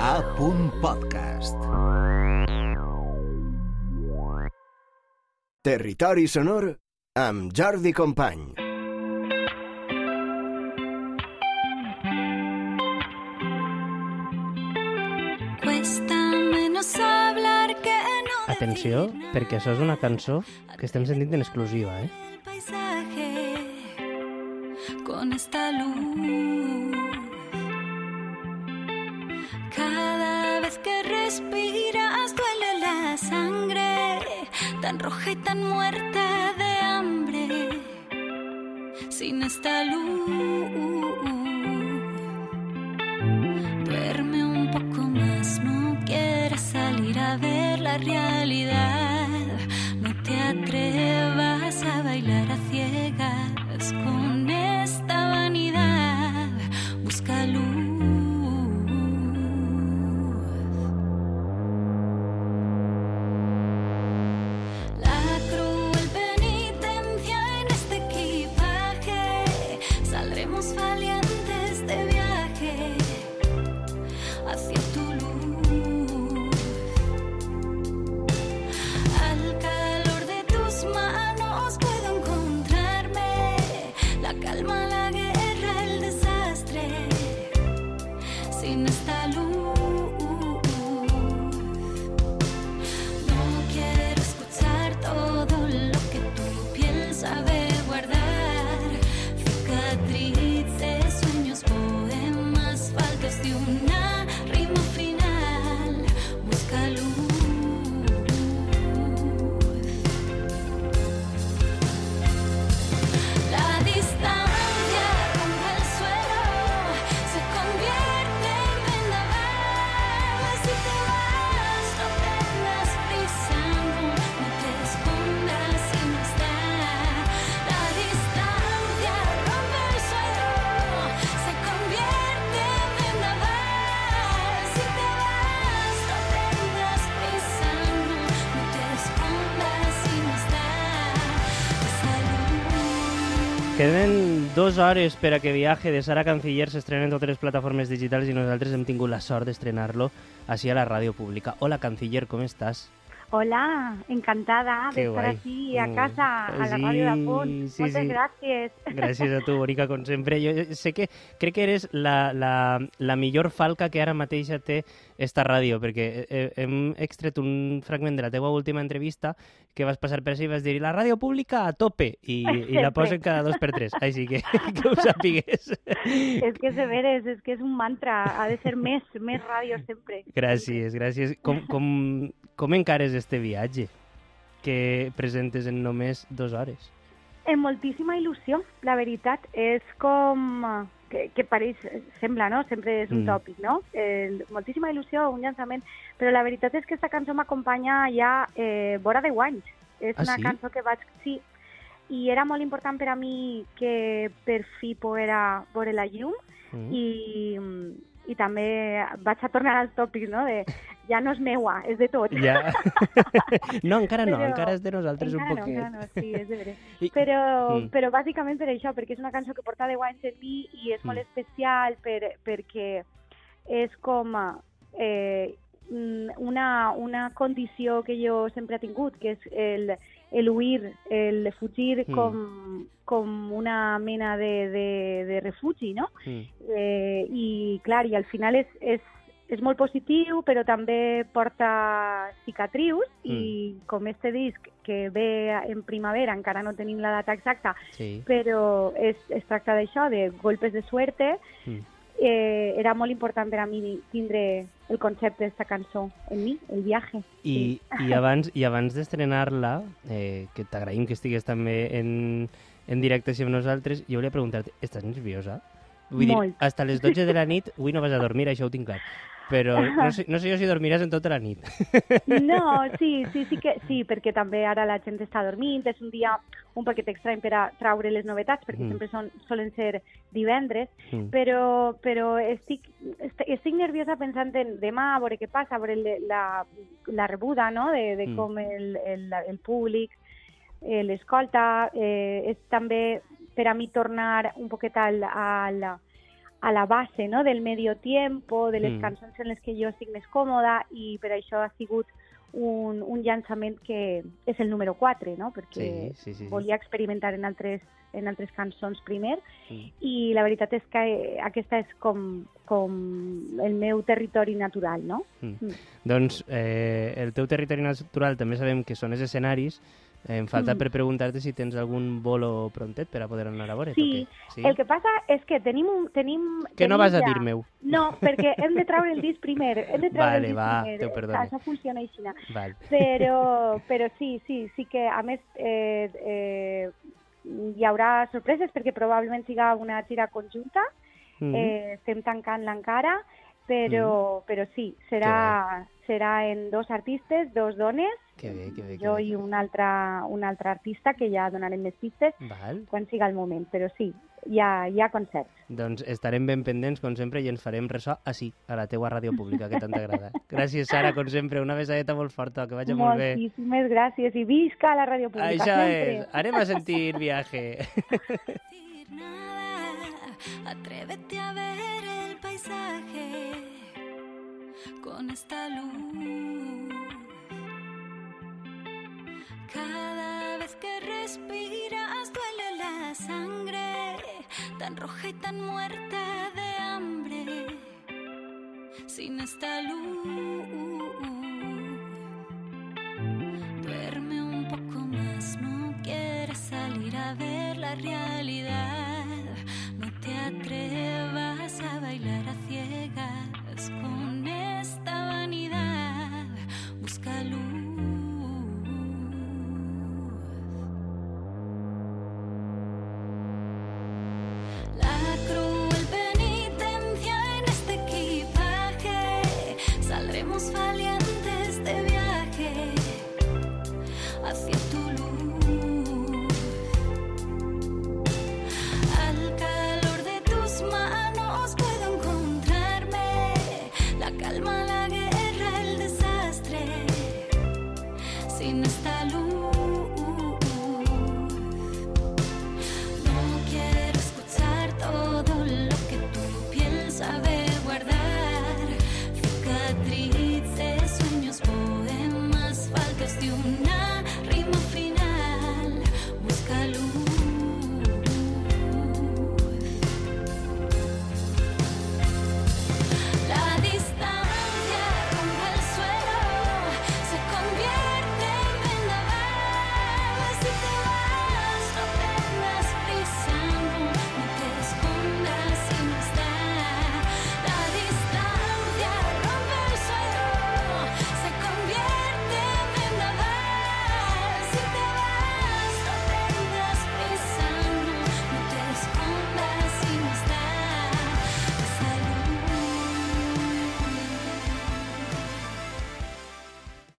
A. Podcast. Territori sonor amb Jordi Company. Cuesta menos hablar que no Atenció, perquè això és una cançó que estem sentint en exclusiva, eh? con esta luz. Cada vez que respiras duele la sangre, tan roja y tan muerta de hambre. Sin esta luz, duerme un poco más, no quieres salir a ver la realidad. No te atrevas a bailar a ciegas con Queden dues hores per a que Viaje de Sara Canciller s'estrena en totes les plataformes digitals i nosaltres hem tingut la sort d'estrenar-lo així a la ràdio pública. Hola, Canciller, com estàs? Hola, encantada Qué de estar aquí a Mm, casa, a la sí, radio de Font. sí, Muchas sí. gracias. Gràcies a tu, bonica, com sempre. Jo sé que crec que eres la, la, la millor falca que ara mateixa té esta ràdio, perquè hem extret un fragment de la teua última entrevista que vas passar per així i vas dir la ràdio pública a tope, i, i la posen cada dos per tres. Així que que ho sàpigues. es que se veres, es que es un mantra, ha de ser més, més ràdio sempre. Gràcies, gràcies. Com, com, com encares este viatge que presentes en només dues hores? Amb moltíssima il·lusió, la veritat. És com... que, que pareix, sembla, no? Sempre és un Mm. tòpic, no? Eh, moltíssima il·lusió, un llançament, però la veritat és que aquesta cançó m'acompanya ja eh, vora 10 anys. És Ah, una sí? cançó que vaig... Sí, i era molt important per a mi que per fi poguera veure la llum Mm. i, i també vaig a tornar als tòpics, no? De, ja no és meua, és de tot. Ja. no, encara no, Però- encara és de nosaltres un poquet. encara no, sí, és de veres. I- Però, Mm. però bàsicament per això, perquè és una cançó que porta 10 anys en mi i és molt Mm. especial per, perquè és com eh, mm, una, una condició que jo sempre he tingut, que és el, el huir, el fugir Mm. com, com una mena de, de, de refugi, no? Mm. eh, i clar, i al final és, és, és molt positiu, però també porta cicatrius i com este disc que ve en primavera, encara no tenim la data exacta, Sí. però es, es tracta d'això, de golpes de suerte, Mm. Eh, era molt important per a mi tindre el concepte d'esta cançó en mi, el viaje. I, i abans, i abans d'estrenar-la, eh, que t'agraïm que estigues també en, en directe amb nosaltres, jo volia preguntar-te, estàs nerviosa? Vull Molt. dir, hasta les 12 de la nit avui no vas a dormir, això ho tinc clar. Però no sé, no sé jo si dormiràs en tota la nit. No, sí, sí, sí que sí, perquè també ara la gent està dormint, és un dia un paquet estrany per a traure les novetats, perquè Mm. sempre són, solen ser divendres, Mm. però, però estic, est- estic nerviosa pensant en demà, a veure què passa, a veure la, la rebuda, no?, de, de Mm. com el, el, el públic eh, l'escolta. Eh, és també per a mi tornar un poquet al, al, a la base no? del medio tiempo, de les Mm. cançons en les que jo estic més còmoda i per això ha sigut un, un llançament que és el número 4, no? perquè Sí, sí, sí, sí. volia experimentar en altres, en altres cançons primer Mm. i la veritat és que eh, aquesta és com, com el meu territori natural, no? Mm. Mm. Doncs eh, el teu territori natural també sabem que són els escenaris. Em falta Mm. per preguntar-te si tens algun bolo prontet per a poder anar a veure. Sí, sí? El que passa és que tenim... Un, tenim Que no tenim vas a ja- dir meu. No, perquè hem de treure el disc primer. Hem de treure Vale, el disc va, primer. te perdone. Això funciona així. Val. Però, però sí, sí, sí que a més eh, eh, hi haurà sorpreses perquè probablement siga una gira conjunta. Mm. Eh, estem tancant-la encara, però, però sí, serà, serà en dos artistes, dos dones, Que bé, que bé. Que jo bé. i un altre, un altre artista que ja donarem més pistes Val. quan siga el moment, però sí, hi ha, hi ha concerts. Doncs estarem ben pendents, com sempre, i ens farem ressò així, a la teua ràdio pública, que tant t'agrada. Gràcies, Sara, com sempre. Una besadeta molt forta, que vagi molt bé. Moltíssimes gràcies i visca la ràdio pública. Això sempre. és. Anem a sentir viaje. nada. Atrévete a ver con esta luz. Cada vez que respiras duele la sangre, tan roja y tan muerta de hambre. Sin esta luz, duerme un poco más, no quieres salir a ver la realidad. en esta luz.